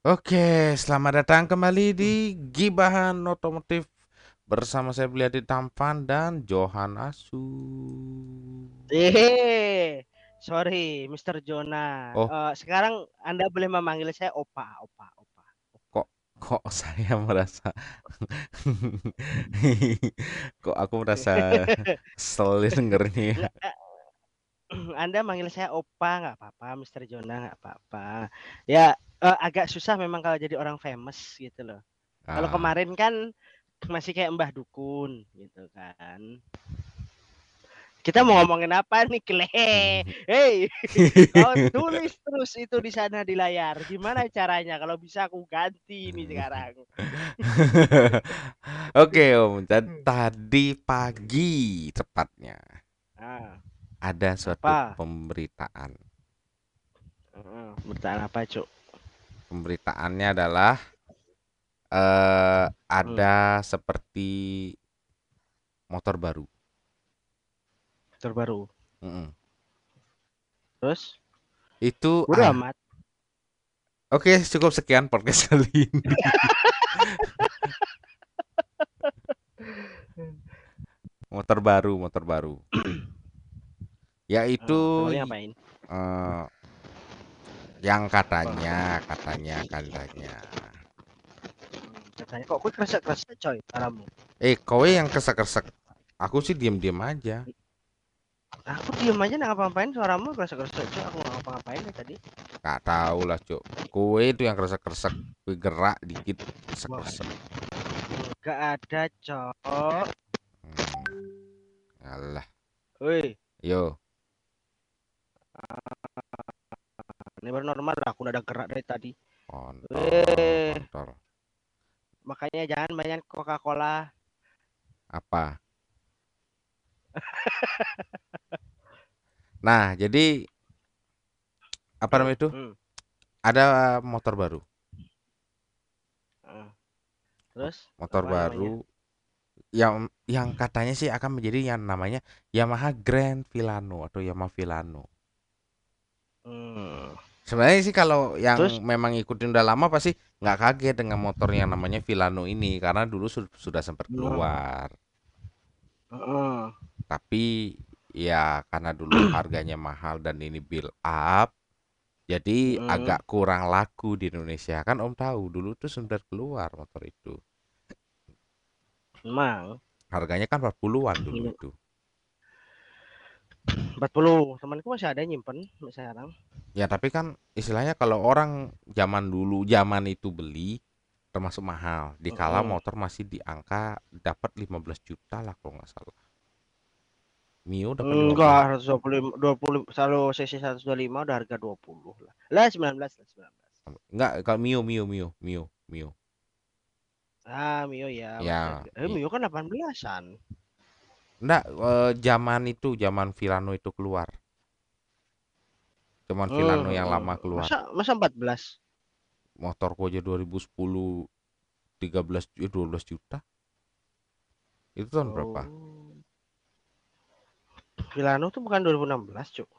Oke, selamat datang kembali di Gibahan Otomotif bersama saya Beliadi Tampan dan Johan Asu. Eh, sorry, Mr. Jonah. Oh. Eh, sekarang Anda boleh memanggil saya Opa, Opa, Opa. Kok kok saya merasa kok aku merasa kesel dengernya ya. Anda manggil saya Opa nggak apa-apa, Mr. Jonah nggak apa-apa. Ya eh, agak susah memang kalau jadi orang famous gitu loh. Kalau Ah, kemarin kan masih kayak Mbah Dukun gitu kan. Kita mau ngomongin apa nih, Kle? Hei, kau tulis terus itu di sana di layar. Gimana caranya? Kalau bisa aku ganti ini sekarang. Oke Om, dan tadi pagi tepatnya Ah, ada suatu Apa? pemberitaan. heeh, bertahan apa, Cuk? Pemberitaannya adalah eh ada seperti motor baru. Terbaru. Mm-mm. Terus? Itu Udah ah, amat. oke cukup sekian podcast kali ini. Motor baru, motor baru. Yaitu ngapain? eh, yang katanya, katanya, katanya. Katanya kok gue kresek-kresek coy suaramu. Eh, kowe yang kesek-kesek. Aku sih diem-diem aja. Aku diem aja nggak ngapa-ngapain suaramu kresek-kresek coy. Aku nggak ngapa-ngapain nih tadi. Gak tahu lah, Cuk. Kowe itu yang kresek-kresek. Kowe gerak dikit, kresek-kresek. Gak ada cok. Hmm. Alah, Woi, yo. Ini baru normal lah. Aku udah ada gerak dari tadi. Kontol, Eh. Makanya jangan banyak Coca-Cola. Apa? Nah, jadi apa namanya itu? Hmm. Ada motor baru. heeh. Terus? Motor Apa namanya? baru yang yang katanya sih akan menjadi yang namanya Yamaha Grand Filano atau Yamaha Filano. Hmm. Sebenarnya sih kalau yang Terus? memang ikutin udah lama pasti nggak kaget dengan motor yang namanya Filano ini karena dulu su- sudah sempat keluar. Heeh. Tapi ya karena dulu harganya mahal dan ini build up, jadi Hmm. agak kurang laku di Indonesia. Kan Om tahu dulu tuh sempat keluar motor itu. Emang Harganya kan 40-an dulu Iya. itu. 40 temanku masih ada nyimpen sampai sekarang. Ya tapi kan istilahnya kalau orang zaman dulu zaman itu beli termasuk mahal. Dikala Mm-mm. motor masih di angka dapat 15 juta lah kalau nggak salah. Mio dapat 15. Enggak, 125 20 selalu CC 125 udah harga 20 lah. Lah 19 lah 19. Enggak, kalau Mio Mio Mio Mio Mio. Ah, Mio ya. Ya, Eh, Mio kan 18-an. Enggak, eh, zaman itu zaman Filano itu keluar. Zaman Filano yang Hmm, lama keluar. Masa masa 14? Motorku aja 2010 13 eh, 12 juta. Itu tahun berapa? Oh. Vilano tuh bukan 2016, Cuk.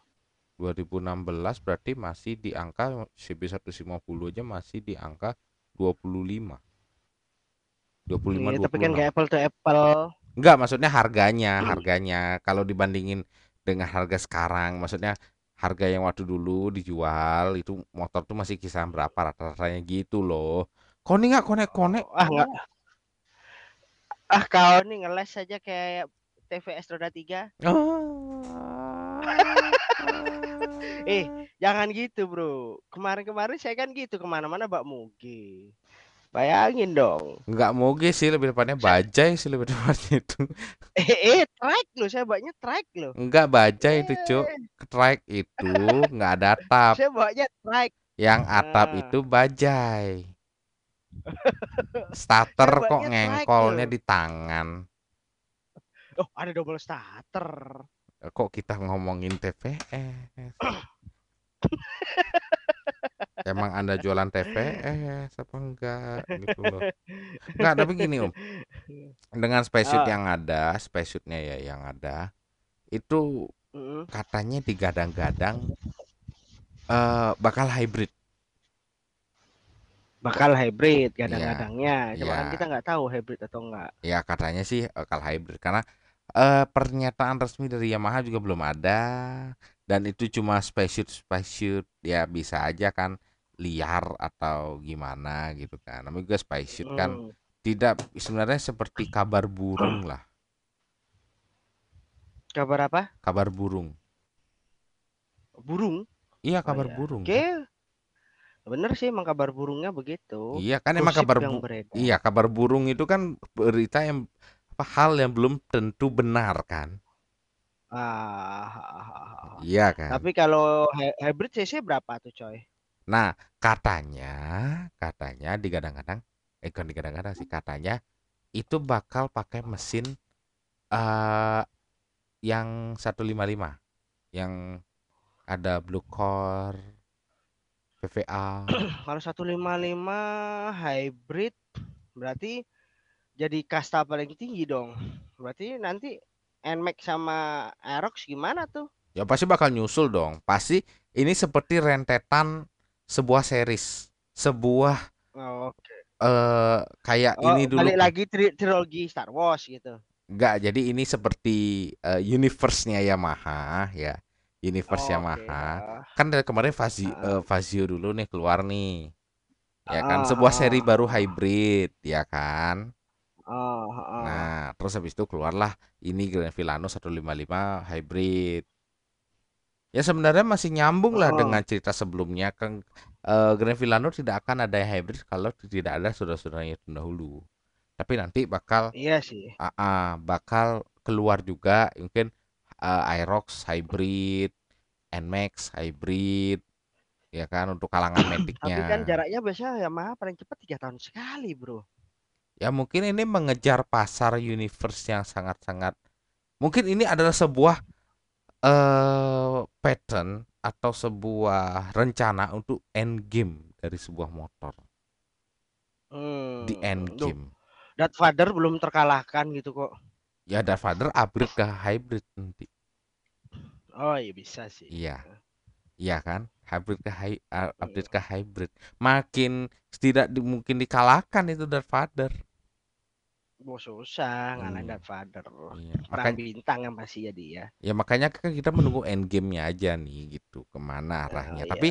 2016 berarti masih di angka CB150 aja masih di angka 25. 25 Iya, tapi kan 26. kayak apple to apple. Enggak, maksudnya harganya, harganya kalau dibandingin dengan harga sekarang, maksudnya harga yang waktu dulu dijual itu motor tuh masih kisaran berapa rata-ratanya gitu loh. Kau nih nggak konek-konek? Ah, enggak. Ah, kau nih ngeles aja kayak TVS roda 3. Eh, Jangan gitu, Bro. Kemarin-kemarin saya kan gitu ke mana-mana Mbak Mugi. Bayangin dong. nggak moge sih lebih tepatnya bajai sih lebih tepatnya itu. Eh, eh, track loh. Saya bawanya track loh. Enggak bajai itu, Cuk. Track itu nggak ada atap. Saya bawanya track. Yang atap Nah. itu bajai. Starter kok track ngengkolnya di tangan. Oh, ada double starter. Kok kita ngomongin TVS? Emang Anda jualan TVS apa enggak gitu loh. Enggak, tapi gini Om. Dengan spacesuit Ah. yang ada, spacesuitnya ya yang ada, itu katanya digadang-gadang eh bakal hybrid. bakal hybrid Iya, kadang-kadangnya. Cuma kan kita iya, nggak tahu hybrid atau enggak. ya katanya sih bakal hybrid karena eh, pernyataan resmi dari Yamaha juga belum ada dan itu cuma spaceship spaceship ya bisa aja kan liar atau gimana gitu kan. Namanya juga spaceship kan Hmm. tidak sebenarnya seperti kabar burung lah, Kabar apa? kabar burung. Burung. Iya Oh kabar ya. burung. Oke. Bener sih emang kabar burungnya begitu. Iya kan emang Gosip kabar yang bu iya kabar burung itu kan berita yang apa hal yang belum tentu benar kan? Ah, Iya kan? tapi kalau hy- hybrid cc berapa tuh coy? Nah, katanya, katanya digadang-gadang, eh bukan digadang-gadang sih, katanya itu bakal pakai mesin eh yang 155, yang ada blue core, VVA. Kalau 155 hybrid berarti jadi kasta paling tinggi dong. Berarti nanti Nmax sama Aerox gimana tuh? Ya pasti bakal nyusul dong. Pasti ini seperti rentetan sebuah series, sebuah Oh, eh kayak oh, ini dulu balik lagi tri- trilogi Star Wars gitu. Enggak, jadi ini seperti eh, universe-nya Yamaha ya. Universe Oh. Yamaha. ah. Kan dari kemarin Fazio, Heeh. eh, Fazio dulu nih keluar nih. Ya kan, Ah, sebuah seri ah, baru hybrid, ya kan. ah, ah. Nah, terus habis itu keluarlah ini Grand Villano 155 hybrid. Ya sebenarnya masih nyambung lah Oh, dengan cerita sebelumnya. Kan eh, Grand Villano tidak akan ada hybrid kalau tidak ada saudara-saudaranya terdahulu. Tapi nanti bakal iya sih. Ah, bakal keluar juga mungkin eh, Aerox hybrid, Nmax hybrid, ya kan untuk kalangan Tapi kan jaraknya biasanya Yamaha paling cepat tiga tahun sekali, bro. Ya mungkin ini mengejar pasar universe yang sangat-sangat mungkin ini adalah sebuah eh pattern atau sebuah rencana untuk end game dari sebuah motor di end Hmm, duh, game. Darth Vader belum terkalahkan gitu kok. Ya Darth Vader upgrade ke hybrid nanti. Oh iya bisa sih. Iya. Iya kan? Hybrid ke hy uh, Hmm. update ke hybrid. Makin tidak di- mungkin dikalahkan itu Darth Vader. Oh, susah ngalahin Hmm. Darth Vader. Iya. Perang Makanya bintang yang pasti ya dia. ya makanya kan kita menunggu end game-nya aja nih gitu ke mana Eh, arahnya. iya. Tapi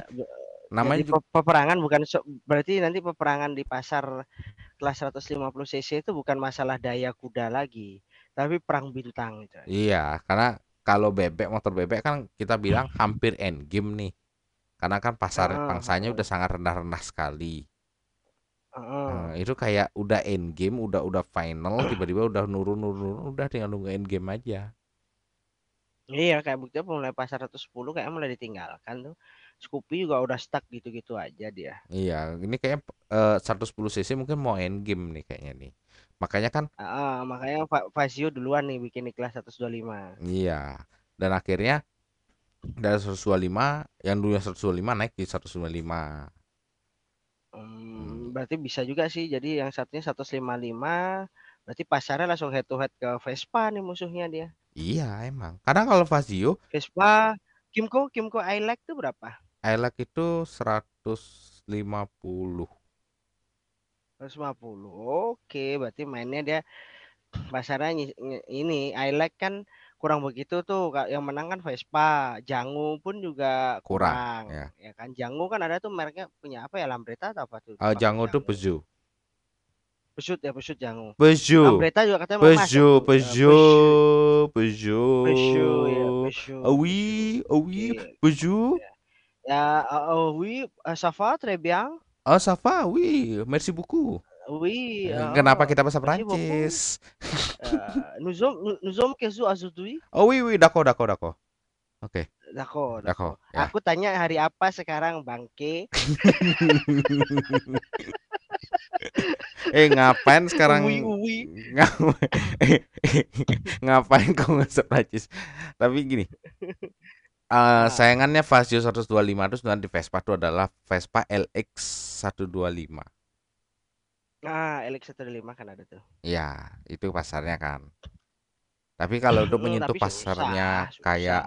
namanya Jadi juga peperangan bukan so- berarti nanti peperangan di pasar kelas 150 cc itu bukan masalah daya kuda lagi, tapi perang bintang coy. iya karena kalau bebek motor bebek kan kita bilang hampir end game nih. Karena kan pasar Heeh, pangsanya udah sangat rendah-rendah sekali. Heeh. Nah, itu kayak udah end game, udah udah final, tiba-tiba udah nurun-nurun, udah tinggal nunggu end game aja. Iya kayak buktinya mulai pasar 110 kayak mulai ditinggalkan tuh. Scoopy juga udah stuck gitu-gitu aja dia. Iya, ini kayaknya eh, 110 cc mungkin mau end game nih kayaknya nih. Makanya kan Heeh, makanya Fa- Fazio duluan nih bikin di kelas 125. iya. Dan akhirnya dari 125 yang dulunya 125 naik di 195. Hmm, Hmm, berarti bisa juga sih. Jadi yang satunya 155, berarti pasarnya langsung head to head ke Vespa nih musuhnya dia. Iya emang. Kadang kalau Fazio, Vespa Kimco Kimco iLake tuh berapa? Hilux itu 150. 150. Oke, berarti mainnya dia pasarnya nyi- nyi- ini iLake kan kurang begitu tuh. Kak. Yang menang kan Vespa, Jangu pun juga Kurang kurang. ya. Ya kan Jangu kan ada tuh mereknya punya apa ya Lambretta atau apa tuh? Eh, itu Jangu. Peugeot. Pesut ya, pesut Jangu. Peugeot. Lambretta juga katanya Peugeot, tuh. Eh, Peugeot. Peugeot, Peugeot ya, Peugeot. Ah ah oui, Oke. Peugeot. Ya, euh, oui, euh, ça va très bien. Oh, ça va, oui, merci beaucoup. Oui, Eh, euh, Kenapa kita bahasa merci beaucoup. Prancis? Euh, nous sommes nous, sommes aujourd'hui. Oh, oui, oui, d'accord, d'accord, d'accord. Oke, D'accord, d'accord, d'accord. ya. Aku tanya hari apa sekarang, Bangke? Eh, ngapain sekarang Uwi, uwi. ngapain, ngapain kau nggak Prancis? Tapi gini, eh Ah, sayangannya Fazio 125 itu sebenarnya di Vespa itu adalah Vespa LX 125. Nah, LX 125 kan ada tuh. Ya, itu pasarnya kan. Tapi kalau untuk Hmm, menyentuh tapi susah, pasarnya kayak susah.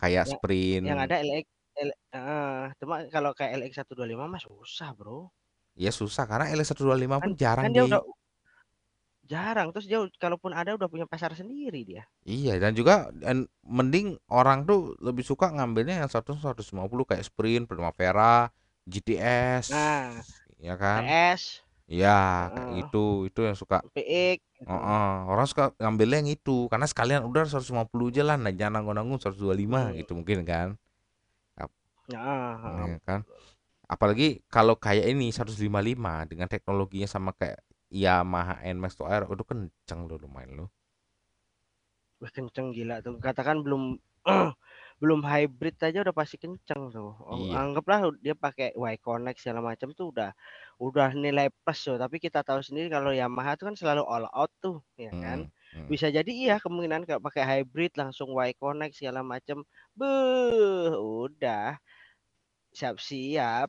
kayak Yang, yang sprint, ada LX, L, eh, cuma kalau kayak LX 125 mah susah, bro. Ya susah karena LS125 Kan pun jarang kan dia udah di jarang, terus dia kalaupun ada udah punya pasar sendiri dia. Iya dan juga dan mending orang tuh lebih suka ngambilnya yang 100 150 kayak Sprint, Primavera, GTS, Nah, ya kan? PS, Iya kayak heeh, gitu itu yang suka. PX gitu. Heeh, orang suka ngambilnya yang itu karena sekalian udah 150 aja lah, nah jangan nanggung-nanggung 125 Hmm, gitu mungkin kan? Ap- heeh, heeh, ya kan? betul. Apalagi kalau kayak ini 155 dengan teknologinya sama kayak Yamaha NMAX 2R, itu kenceng loh lumayan loh. Wih, kenceng gila tuh. Katakan belum belum hybrid aja udah pasti kenceng tuh. Iya. Anggaplah dia pakai Y Connect segala macam tuh udah udah nilai plus tuh. Tapi kita tahu sendiri kalau Yamaha tuh kan selalu all out tuh, ya kan? Mm, mm. Bisa jadi iya kemungkinan kalau pakai hybrid langsung Y Connect segala macam. Beuh, udah siap-siap.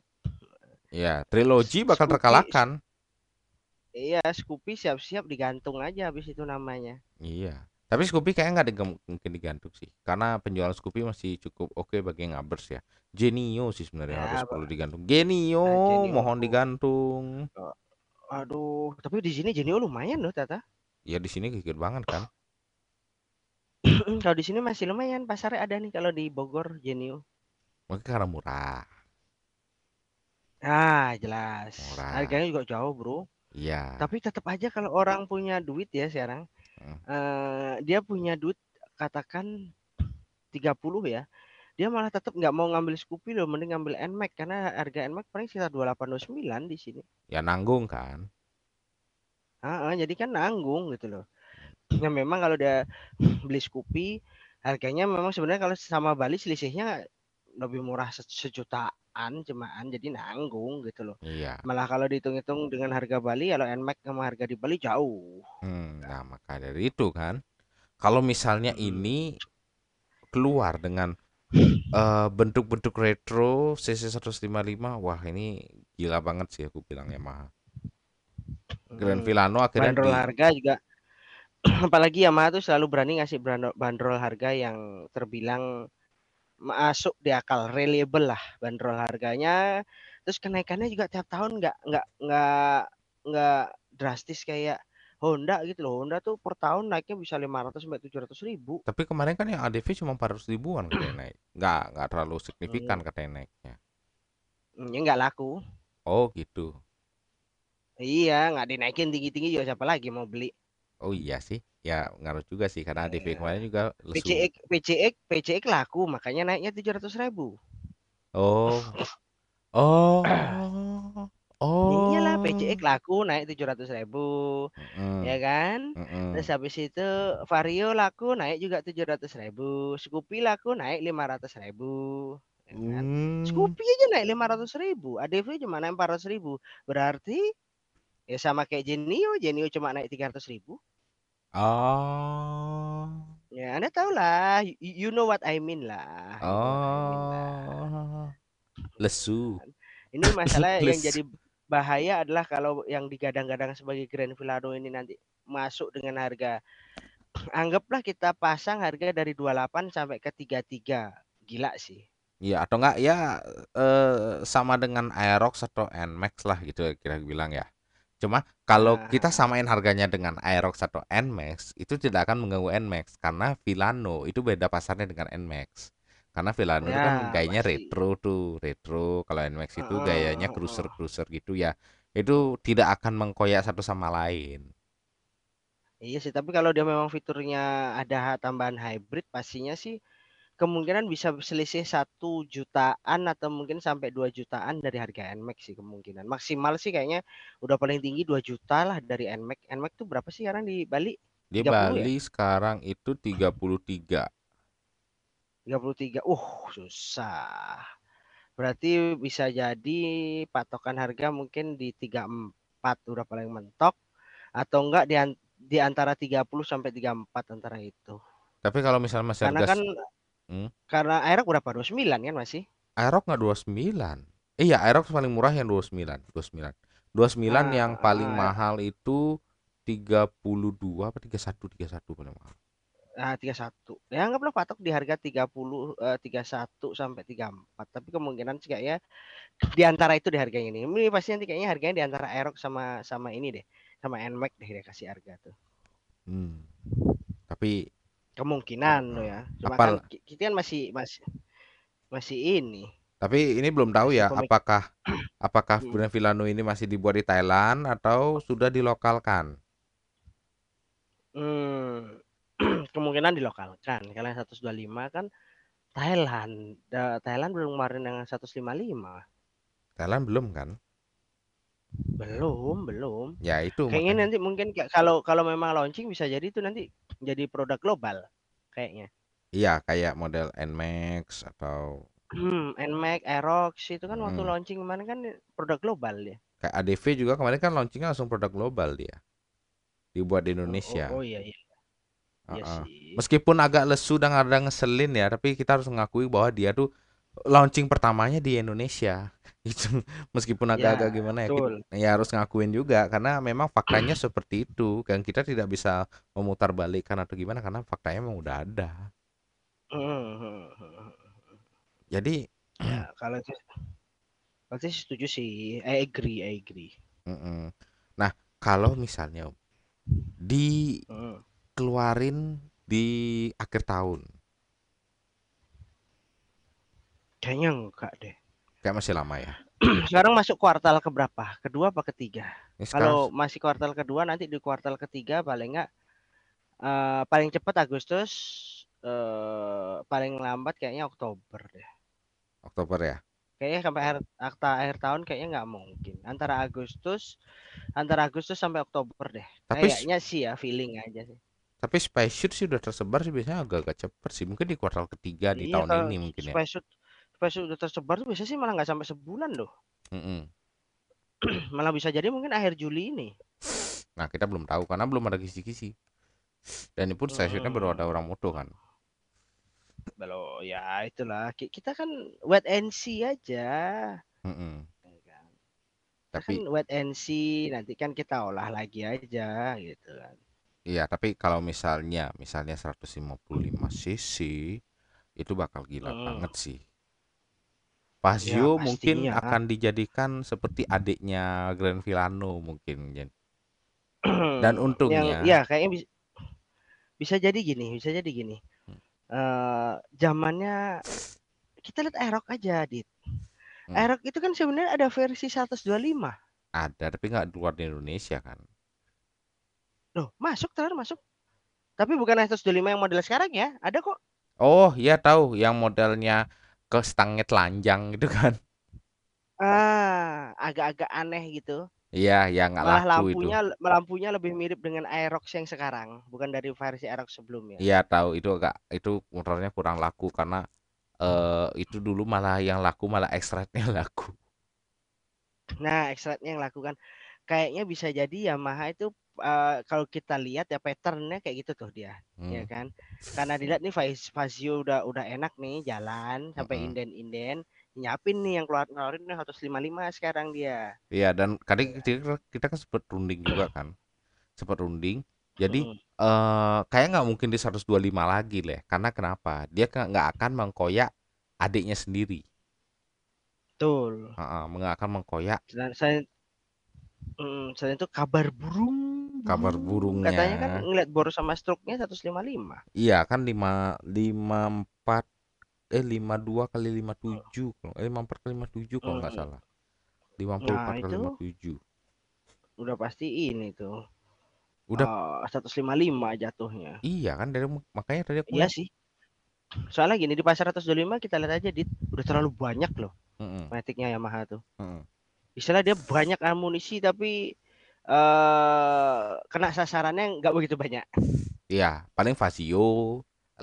Iya, trilogi bakal Scoopy, terkalahkan. iya Scoopy siap-siap digantung aja habis itu namanya. Iya. Tapi Scoopy kayaknya nggak digem- mungkin digantung sih, karena penjualan Scoopy masih cukup oke bagi yang ngabers ya. Genio sih sebenarnya harus Ya, perlu digantung. Genio, ah, Genio. mohon digantung. Oh, Aduh, tapi di sini Genio lumayan loh, Tata. Ya di sini gigit banget kan. kalau di sini masih lumayan pasarnya ada nih kalau di Bogor Genio. Mungkin karena murah. Ah, jelas. Murah. Harganya juga jauh, Bro. Iya. Tapi tetap aja kalau orang punya duit ya sekarang, Eh, dia punya duit katakan 30 ya. Dia malah tetap nggak mau ngambil Scoopy loh, mending ngambil NMAX karena harga NMAX paling sekitar 28 29 di sini. Ya nanggung kan. Ah, ah, jadi kan nanggung gitu loh. Ya memang kalau dia beli Scoopy harganya memang sebenarnya kalau sama Bali selisihnya lebih murah se- sejutaan cumaan jadi nanggung gitu loh. Iya. Malah kalau dihitung-hitung dengan harga Bali kalau NMAX sama harga di Bali jauh. Hmm, nah maka dari itu kan, kalau misalnya ini keluar dengan eh, bentuk-bentuk retro CC155, wah ini gila banget sih aku bilang Yamaha. Grand Mm. Villano akhirnya Bandrol di harga juga apalagi Yamaha tuh selalu berani ngasih bandrol harga yang terbilang masuk di akal, reliable lah bandrol harganya. Terus kenaikannya juga tiap tahun nggak nggak nggak nggak drastis kayak Honda gitu loh. Honda tuh per tahun naiknya bisa 500 sampai 700 ribu. Tapi kemarin kan yang ADV cuma 400 ribuan katanya naik. Nggak, nggak terlalu signifikan Hmm, katanya naiknya. ya nggak laku. Oh gitu. Iya, nggak dinaikin tinggi-tinggi juga siapa lagi mau beli. Oh iya sih. Ya ngaruh juga sih karena ADV Iya. kemarin juga lesu. PCX PCX PCX laku makanya naiknya 700 ribu. Oh. Oh. Ya iyalah Oh. PCX laku naik 700 ribu ya Mm-mm, kan. Terus habis itu Vario laku naik juga 700 ribu. Scoopy laku naik 500 ribu. Ya kan. Hmm. Scoopy aja naik 500 ribu. ADV cuma naik 400 ribu. Berarti ya sama kayak Genio. Genio cuma naik 300 ribu. Oh. Ya Anda tahu lah. You, you know what I mean lah. I mean lah. Oh. Lesu. Ini masalah yang jadi bahaya adalah kalau yang digadang-gadang sebagai Grand Villano ini nanti masuk dengan harga anggaplah kita pasang harga dari 28 sampai ke 33. Gila sih. Ya atau enggak ya eh, sama dengan Aerox atau Nmax lah gitu kira bilang ya. Cuma kalau kita Nah, samain harganya dengan Aerox atau Nmax itu tidak akan mengganggu Nmax karena Villano itu beda pasarnya dengan Nmax. Karena Villano itu kan ya gayanya pasti. retro tuh, retro. Kalau Nmax itu Heeh, gayanya cruiser-cruiser gitu ya. Itu tidak akan mengkoyak satu sama lain. Iya sih, tapi kalau dia memang fiturnya ada tambahan hybrid, pastinya sih kemungkinan bisa selisih satu jutaan atau mungkin sampai 2 jutaan dari harga NMAX sih kemungkinan. Maksimal sih kayaknya udah paling tinggi 2 juta lah dari NMAX. NMAX tuh berapa sih sekarang di Bali? Di 30 ya? Bali sekarang itu 33. 33. Uh, susah. Berarti bisa jadi patokan harga mungkin di 34 udah paling mentok atau enggak di, di antara 30 sampai 34 antara itu. Tapi kalau misalnya masih Karena harga kan hmm, karena Aerox berapa? 29 kan masih? Aerox nggak 29. Iya, Aerox paling murah yang 29, 29. 29 yang paling Ah, mahal itu 32 apa 31, 31 paling mahal. Ah, 31. Ya anggaplah patok di harga 30 eh, 31 sampai 34. Tapi kemungkinan sih kayaknya di antara itu di harganya ini. Ini pasti nanti kayaknya harganya di antara Aerox sama sama ini deh. Sama NMAX deh dia kasih harga tuh. Hmm. Tapi Kemungkinan loh ya. Cuma Apal- kan ki- kita kan masih masih masih ini. tapi ini belum tahu ya apakah apakah Hmm. brand Villano ini masih dibuat di Thailand atau sudah dilokalkan. Hmm. kemungkinan dilokalkan. Yang 125 kan Thailand. Thailand belum kemarin yang 155. Thailand belum kan? Belum, belum. Ya itu Kayaknya makanya. nanti mungkin kalau kalau memang launching bisa jadi itu nanti jadi produk global kayaknya. Iya kayak model Nmax atau Hmm, NMAX, Aerox itu kan waktu Hmm. launching kemarin kan produk global ya. kayak ADV juga kemarin kan launchingnya langsung produk global dia. Dibuat di Oh, Indonesia. oh, oh iya iya. Iya Heeh. sih. Meskipun agak lesu dan ada ngeselin ya, tapi kita harus mengakui bahwa dia tuh launching pertamanya di Indonesia. Itu meskipun agak-agak Ya, gimana ya, betul. kita, ya harus ngakuin juga karena memang faktanya seperti itu. Dan kita tidak bisa memutar balikan atau gimana karena faktanya memang udah ada. Jadi, Ya, kalau itu kalau setuju sih. I agree, I agree. mm-mm. Nah, kalau misalnya dikeluarin di akhir tahun, Kayaknya enggak deh. kayak masih lama ya. Sekarang masuk kuartal keberapa? Kedua apa ketiga? Sekarang Kalau masih kuartal kedua nanti di kuartal ketiga paling enggak eh, paling cepat Agustus eh, paling lambat kayaknya Oktober deh. Oktober ya. Kayaknya sampai akhir akta akhir tahun kayaknya nggak mungkin. Antara Agustus antara Agustus sampai Oktober deh. Tapi Kayaknya sih ya feeling aja sih. Tapi spacesuit sih udah tersebar sih biasanya agak-agak cepet sih. Mungkin di kuartal ketiga di Iya tahun kalau ini mungkin ya. spacesuit spacesuit udah tersebar tuh biasanya sih malah nggak sampai sebulan loh. Mm-mm. Malah bisa jadi mungkin akhir Juli ini. Nah kita belum tahu karena belum ada kisi-kisi. Dan ini pun spacesuitnya baru ada Hmm. orang moto kan. Belum ya itulah Ki- kita kan wait and see aja. Ya kan. Kita kan Tapi wait and see nanti kan kita olah lagi aja gitu kan. iya tapi kalau misalnya misalnya 155 cc itu bakal gila Hmm. banget sih. Ya Pasio mungkin pastinya. akan dijadikan seperti adiknya Grand Villano mungkin. Dan yang untungnya ya kayaknya bisa, bisa jadi gini, bisa jadi gini. Hmm. eh zamannya kita lihat Aerox aja, Dit. Hmm. Aerox itu kan sebenarnya ada versi 125. ada tapi nggak keluar di Indonesia kan. Loh, masuk terus masuk. Tapi bukan 125 yang model sekarang ya. Ada kok. Oh iya tahu yang modelnya ke stangnya telanjang gitu kan. Ah, agak-agak aneh gitu. Iya, ya nggak laku itu. lampunya lampunya lebih mirip dengan Aerox yang sekarang, bukan dari versi Aerox sebelumnya. Iya tahu itu agak itu motornya kurang laku karena eh itu dulu malah yang laku malah extract-nya laku. Nah, extract-nya yang lakukan kayaknya bisa jadi Yamaha itu eh, kalau kita lihat ya patternnya kayak gitu tuh dia, ya Hmm. kan? Karena dilihat nih Faz- Fazio udah udah enak nih jalan sampai Mm-mm. inden-inden, nyiapin nih yang keluar ngeluarin nih 155 sekarang dia. Iya dan tadi kita, kita kan sempat runding juga kan. Sempat runding. Jadi Mm-mm. eh kayak nggak mungkin di 125 lagi leh. Karena kenapa? Dia nggak akan mengkoyak adiknya sendiri. Betul. Heeh, nggak akan mengkoyak Dan saya mm, selain itu kabar burung kabar burung katanya kan burungnya. ngeliat boros sama stroke-nya 155. Iya kan 5 54 eh 52 kali 57 kalau eh 54 kali 57 kalau nggak Mm. salah. 54 Nah, kali itu 57. udah pasti ini tuh. Udah eh, 155 jatuhnya. iya kan dari makanya tadi aku Iya sih. Soalnya gini di pasar 125 kita lihat aja dit udah terlalu banyak loh Mm-mm, Matic-nya Yamaha tuh. mm-mm. Istilah dia banyak amunisi tapi eh kena sasarannya nggak begitu banyak. Iya, paling Fazio,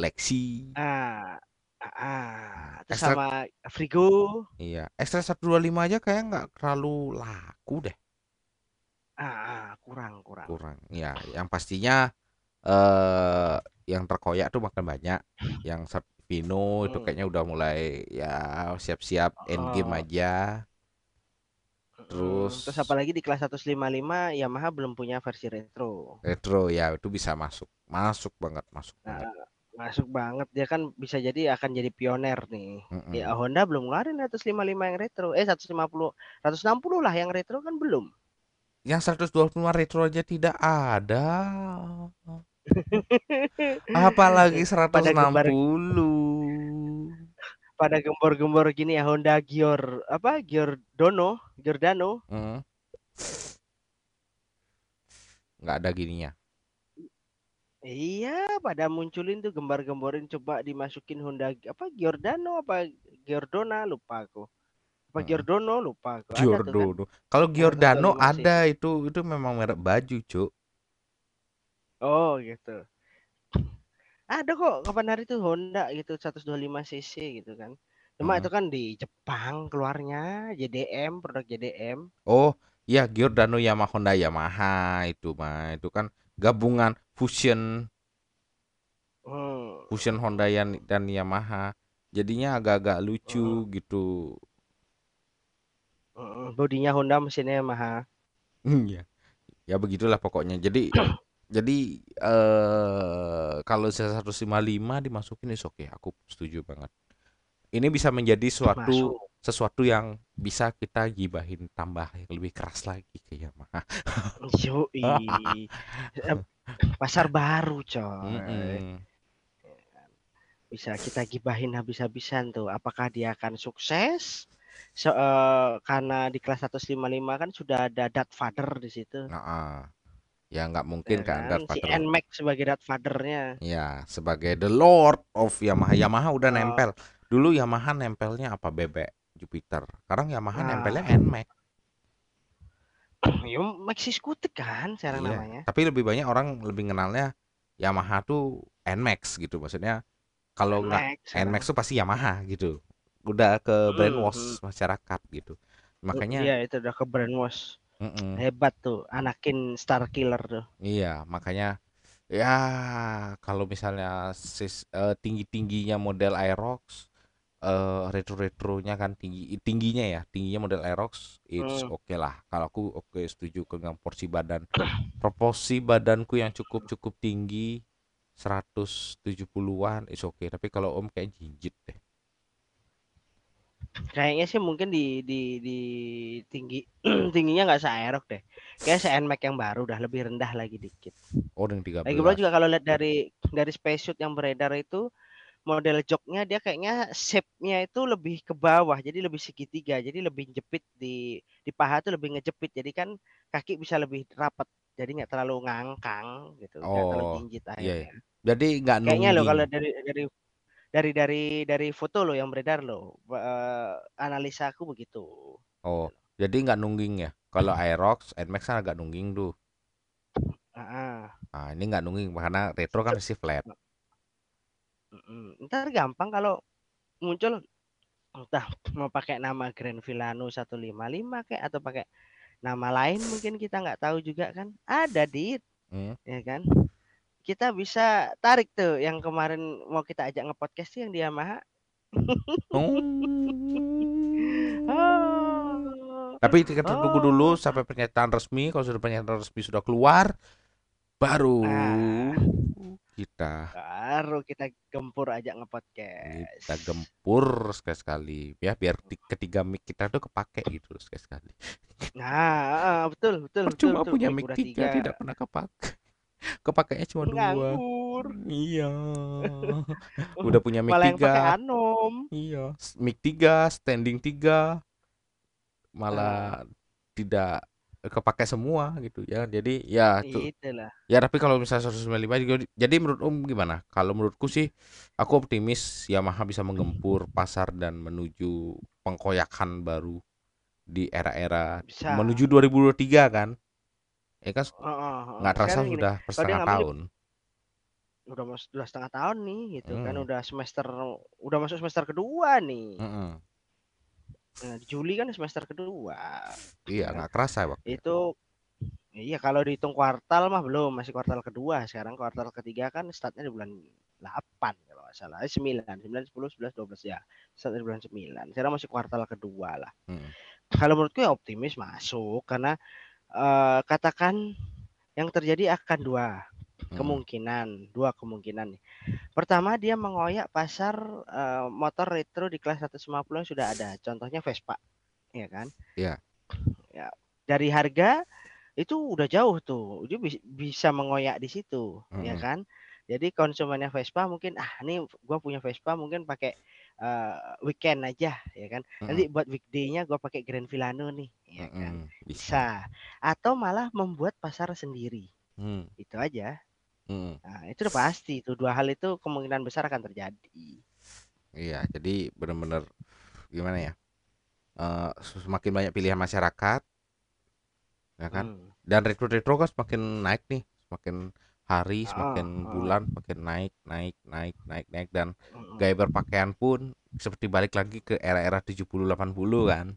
Lexi. Ah, ah, ah. terus Extra sama Frigo. iya, Extra 125 aja kayak nggak terlalu laku deh. Ah, ah, kurang kurang. Kurang. Iya, yang pastinya eh yang terkoyak tuh makin banyak. Yang Vino itu Hmm. kayaknya udah mulai ya siap-siap endgame Oh, aja. Mm, Terus terus apalagi di kelas 155 Yamaha belum punya versi retro. retro ya itu bisa masuk. Masuk banget, masuk Nah, banget. Masuk banget, dia kan bisa jadi akan jadi pioner nih. Ya Mhm. Honda belum ngeluarin 155 yang retro, eh 150, 160 lah yang retro kan belum. Yang 125 retro aja tidak ada. Apalagi Pada gembar 160. pada gembor-gembor gini ya Honda Gior apa Giordano, Giordano. Hmm. Nggak ada gininya. Iya, pada munculin tuh gembar-gemborin coba dimasukin Honda apa Giordano apa Giordona lupa aku. Apa Mm-mm. Giordano lupa aku. Kan. Giordano. Kalau Yang Giordano 125 cc. ada itu itu memang merek baju, Cuk. Oh, gitu. Ada kok kapan hari itu Honda gitu 125 cc gitu kan. Cuma Hmm. itu kan di Jepang keluarnya JDM, produk JDM. Oh, ya Giordano Yamaha Honda Yamaha itu mah. Itu kan gabungan fusion Hmm. fusion Honda dan Yamaha. Jadinya agak-agak lucu gitu. Mm, Bodinya Honda, mesinnya Yamaha. Iya. Ya begitulah pokoknya. Jadi jadi eh kalau saya 155 dimasukin is oke, aku setuju banget. Ini bisa menjadi suatu Masuk. sesuatu yang bisa kita gibahin tambah yang lebih keras lagi ke Yamaha. Yoi. Pasar baru, coy. Mm-mm. Bisa kita gibahin habis-habisan tuh. Apakah dia akan sukses? So, eh, karena di kelas 155 kan sudah ada Father di situ. Nah, ah. Ya nggak mungkin ya kan kan? Si. NMAX sebagai Fathernya. Ya, sebagai the Lord of Yamaha. Yamaha udah Oh. nempel. Dulu Yamaha nempelnya apa bebek Jupiter. Sekarang Yamaha Nah. nempelnya NMAX. Ya, Maxi Scooter kan sekarang Iya. namanya. Tapi lebih banyak orang lebih kenalnya Yamaha tuh NMAX gitu. Maksudnya kalau nggak NMAX tuh pasti Yamaha gitu. Udah ke Hmm, brainwash masyarakat gitu. Makanya Iya, itu udah ke brainwash. Mm-mm. Hebat tuh, anakin Star Killer tuh. Iya, makanya ya kalau misalnya sis, eh, tinggi-tingginya model Aerox eh retro-retronya kan tinggi tingginya ya, tingginya model Aerox it's Hmm. oke lah. Kalau aku oke setuju dengan porsi badan. Proporsi badanku yang cukup-cukup tinggi 170-an is oke, tapi kalau Om kayak jinjit deh. Kayaknya sih mungkin di di di tinggi tingginya nggak se-aerok deh. Kayak se NMAX yang baru udah lebih rendah lagi dikit. Oh, yang 13. Lagi pula juga kalau lihat dari dari spacesuit yang beredar itu model joknya dia kayaknya shape-nya itu lebih ke bawah, jadi lebih segitiga, jadi lebih jepit di di paha tuh lebih ngejepit. Jadi kan kaki bisa lebih rapat, jadi nggak terlalu ngangkang gitu, nggak terlalu Oh, jinjit iya. akhirnya. Jadi nggak Kayaknya loh kalau dari dari dari dari dari foto lo yang beredar lo, eh, analisa aku begitu. Oh, jadi nggak nungging ya. Kalau Aerox, NMAX kan agak nungging tuh. Ah, Nah, ini nggak nungging karena retro kan pasti flat. ntar gampang kalau muncul entah mau pakai nama Grand Villano 155 kayak atau pakai nama lain mungkin kita nggak tahu juga kan. Ada di Hmm. ya kan. Kita bisa tarik tuh yang kemarin mau kita ajak nge-podcast tuh yang di Yamaha. Oh. Oh. Tapi kita tunggu dulu Oh. sampai pernyataan resmi. Kalau sudah pernyataan resmi sudah keluar, baru Nah. kita Baru kita gempur kita nge-podcast. gempur sekali-sekali ya biar ti- ketiga mic kita tuh kepake gitu sekali-sekali. Nah, ah, betul betul Percuma betul. punya Mic tiga tiga. tidak pernah kepake. Kepakainya cuma dua. Nganggur. Iya. Udah punya mic Malah yang pakai tiga. Anom. Iya, mic tiga, standing tiga, malah tidak kepake semua gitu ya. Jadi ya tuh Itulah. Ya tapi kalau misalnya 195 juga di- jadi menurut Om gimana? Kalau menurutku sih aku optimis Yamaha bisa menggempur pasar dan menuju pengkoyakan baru di era-era menuju 2023 kan? Ya kan Heeh, heeh. nggak terasa Sekarang gini, sudah setengah tahun. udah masuk dua setengah tahun nih gitu kan Hmm. udah semester udah masuk semester kedua nih. Mm-mm. Nah, Juli kan semester kedua. Iya kan? nggak kerasa waktu itu. Iya kalau dihitung kuartal mah belum, masih kuartal kedua. Sekarang kuartal ketiga kan startnya di bulan 8 kalau nggak salah. Eh, 9, 9, 10, 11, 12 ya. Start di bulan 9. Sekarang masih kuartal kedua lah. Mm. Kalau menurutku ya optimis masuk karena eh, katakan yang terjadi akan dua. Mm. Kemungkinan, dua kemungkinan nih. Pertama dia mengoyak pasar uh, motor retro di kelas 150 yang sudah ada. Contohnya Vespa, ya kan? Iya. Ya. Dari harga itu udah jauh tuh. Dia bisa mengoyak di situ, Mm. ya kan? Jadi konsumennya Vespa mungkin ah ini gua punya Vespa mungkin pakai uh, weekend aja ya kan. Mm. Nanti buat weekday-nya gua pakai Grand Villano nih, ya kan. Mm-mm, bisa. Bisa. Atau malah membuat pasar sendiri. Mm. Itu aja. Mm. Nah, itu udah pasti itu dua hal itu kemungkinan besar akan terjadi. Iya, jadi benar-benar gimana ya? Eh, semakin banyak pilihan masyarakat, ya kan? Hmm. Dan retro-retro kan semakin naik nih, semakin hari, semakin bulan, semakin naik, naik, naik, naik, naik dan gaya berpakaian pun seperti balik lagi ke era-era 70-80 kan.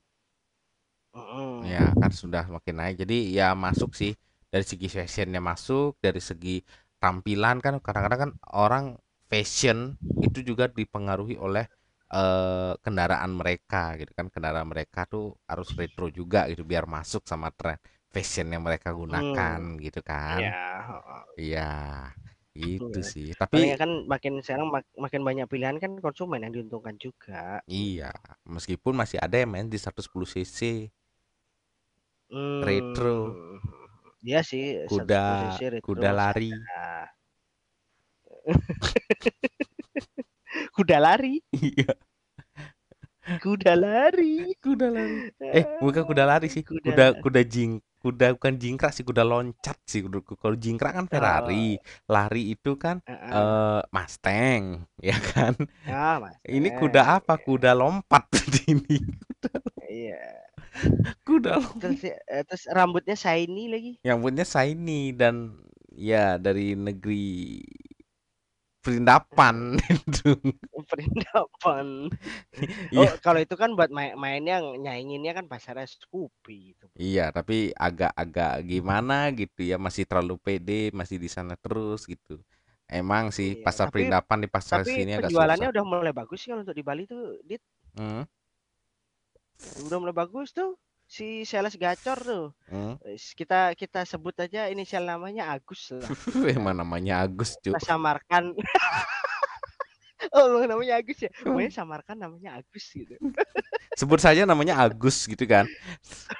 Mm-mm. Ya, kan sudah semakin naik. Jadi ya masuk sih dari segi fashionnya masuk, dari segi tampilan kan kadang-kadang kan orang fashion itu juga dipengaruhi oleh eh, kendaraan mereka gitu kan. Kendaraan mereka tuh harus retro juga gitu biar masuk sama tren fashion yang mereka gunakan gitu kan. Iya. Iya, itu Iya. sih. Tapi kan makin sekarang mak- makin banyak pilihan kan konsumen yang diuntungkan juga. iya, meskipun masih ada yang main di 110 cc retro, Hmm. Iya sih, 110 kuda cc retro kuda lari. Kuda lari, Iya, kuda lari. kuda lari. Eh, bukan kuda lari sih. Kuda Kuda kuda jing kuda bukan jingkrak sih, kuda loncat sih. Kuda- Kalau jingkrak kan Ferrari, lari itu kan Heeh. eh Mustang, ya kan? Ah, Mas. Ini kuda apa? Kuda lompat ini. Iya. Kuda lompat. Terus eh, terus rambutnya shiny lagi. Punya Shiny dan ya dari negeri perindapan itu. Perindapan. Iya. Oh, kalau itu kan buat main mainnya nyainginnya kan pasarnya Scoopy gitu. Iya, tapi agak-agak gimana gitu ya, masih terlalu pede, masih di sana terus gitu. Emang sih Iya, pasar tapi perindapan di pasar tapi sini agak penjualannya susah. udah mulai bagus sih kalau untuk di Bali tuh, Dit. Hmm, Udah mulai bagus tuh. Si sales gacor tuh. hmm. Kita kita sebut aja inisial namanya Agus lah. Emang namanya Agus, Cuk. Kita samarkan. oh, emang namanya Agus ya. Pokoknya samarkan namanya Agus gitu. Sebut saja namanya Agus gitu kan.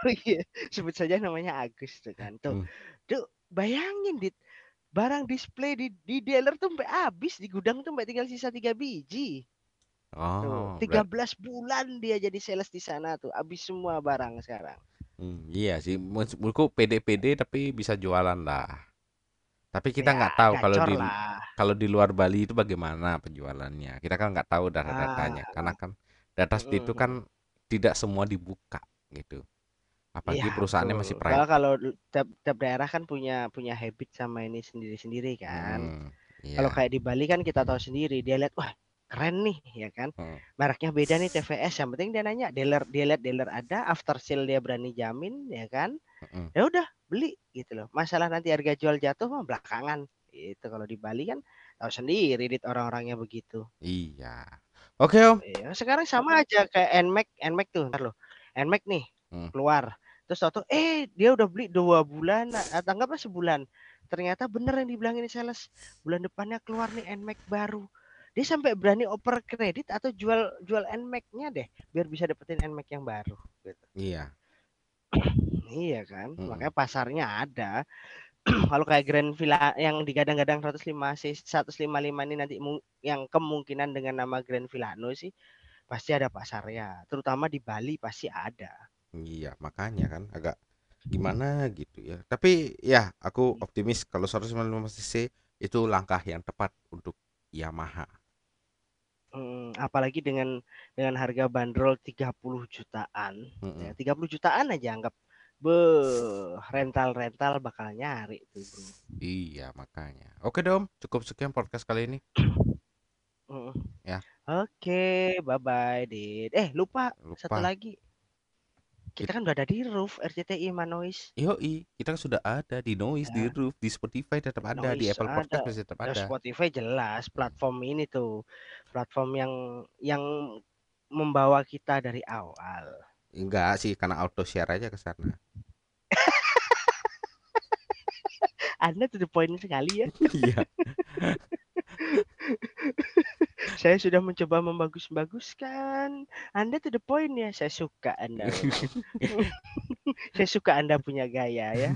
Oh iya, sebut saja namanya Agus tuh kan. Tuh. Hmm. Tuh, bayangin Dit. Barang display di di dealer tuh sampai habis di gudang tuh sampai tinggal sisa tiga biji. Oh, Tuh, berat. 13 bulan dia jadi sales di sana tuh. Habis semua barang sekarang. Hmm, iya sih, menurutku pede-pede tapi bisa jualan lah. Tapi kita Ya, nggak tahu kalau di lah. kalau di luar Bali itu bagaimana penjualannya. Kita kan nggak tahu data-datanya, Ah, karena kan data seperti itu mm, kan tidak semua dibuka gitu. Apalagi Iya, perusahaannya masih betul. private. Soalnya kalau tiap, tiap daerah kan punya punya habit sama ini sendiri-sendiri kan. Hmm, Kalau iya. kayak di Bali kan kita tahu sendiri, dia lihat wah keren nih ya kan. Hmm. Mereknya beda nih TVS. Yang penting dia nanya dealer dia lihat dealer ada, after sale dia berani jamin ya kan. Mm-mm. Ya udah beli gitu loh. Masalah nanti harga jual jatuh mah belakangan. Itu kalau di Bali kan tahu sendiri dit orang-orangnya begitu. Iya. Oke, Om. Iya, sekarang sama aja kayak Nmax, Nmax tuh, ntar loh. Nmax nih Hmm. keluar. Terus tau eh dia udah beli dua bulan, atau anggaplah sebulan. Ternyata bener yang dibilangin sales. Bulan depannya keluar nih Nmax baru. Dia sampai berani oper kredit atau jual jual Nmax-nya deh biar bisa dapetin Nmax yang baru. Gitu. Iya. Iya kan, Mm-mm. makanya pasarnya ada. Kalau kayak Grand Villa yang digadang-gadang 105 sih 155 ini nanti yang kemungkinan dengan nama Grand Villano sih pasti ada pasarnya. Terutama di Bali pasti ada. Iya, makanya kan agak gimana gitu ya. Tapi ya aku optimis kalau 195 cc itu langkah yang tepat untuk Yamaha. Hmm, apalagi dengan dengan harga bandrol 30 jutaan. Mm-mm. Ya, 30 jutaan aja anggap. Be, rental-rental bakal nyari tuh, Bro. Iya, makanya. Oke, Dom, cukup sekian podcast kali ini. Mm. Ya. Oke, bye-bye, Dit. Eh, lupa satu Lupa. lagi. Kita kan udah ada di Roof RCTI Manois. Yoi, kita kan sudah ada di Noise, di Ya. Roof, di Spotify tetap ada, di Noise Apple ada. Podcast masih tetap Ya, ada. Spotify jelas platform ini tuh platform yang yang membawa kita dari awal. Enggak sih, karena auto share aja ke sana. Anda to the point sekali ya. Iya. Saya sudah mencoba membagus-baguskan. Anda to the point ya. Saya suka Anda. Saya suka Anda punya gaya ya.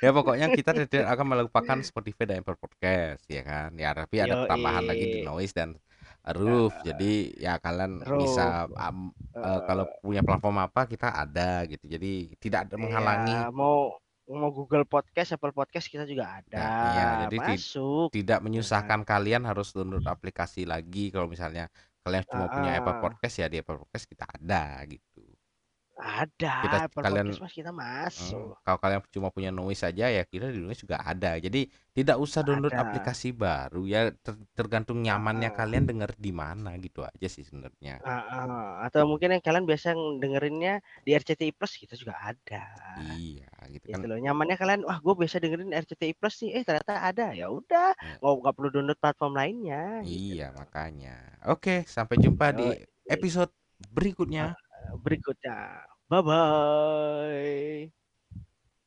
Ya pokoknya kita tidak akan melupakan Spotify dan Apple Podcast ya kan. Ya tapi ada tambahan lagi di. Noise dan Roof. Jadi ya kalian bisa Roof. am, eh, Heeh. kalau punya platform apa kita ada gitu. Jadi tidak ada menghalangi. Iya, mau mau Google Podcast, Apple Podcast kita juga ada. Nah, iya, jadi ti- Masuk. tidak menyusahkan kalian harus download aplikasi lagi kalau misalnya kalian cuma punya Apple. Podcast ya di Apple Podcast kita ada gitu. Ada. Kita Apple kalian Podcast mas kita Hmm, masuk. kalau kalian cuma punya Noise saja ya kita di Noise juga ada. Jadi tidak usah download Ada. aplikasi baru ya ter- tergantung nyamannya Heeh. kalian denger di mana gitu aja sih sebenarnya. Heeh. Atau mungkin yang kalian biasa dengerinnya di RCTI Plus kita juga ada. Iya, gitu kan. Gitu loh. Nyamannya kalian, wah gue biasa dengerin RCTI Plus nih, eh ternyata ada. Ya udah, Ya. nggak nggak perlu download platform lainnya. gitu Iya, loh. makanya. Oke, sampai jumpa di episode berikutnya. Berikutnya. Bye bye.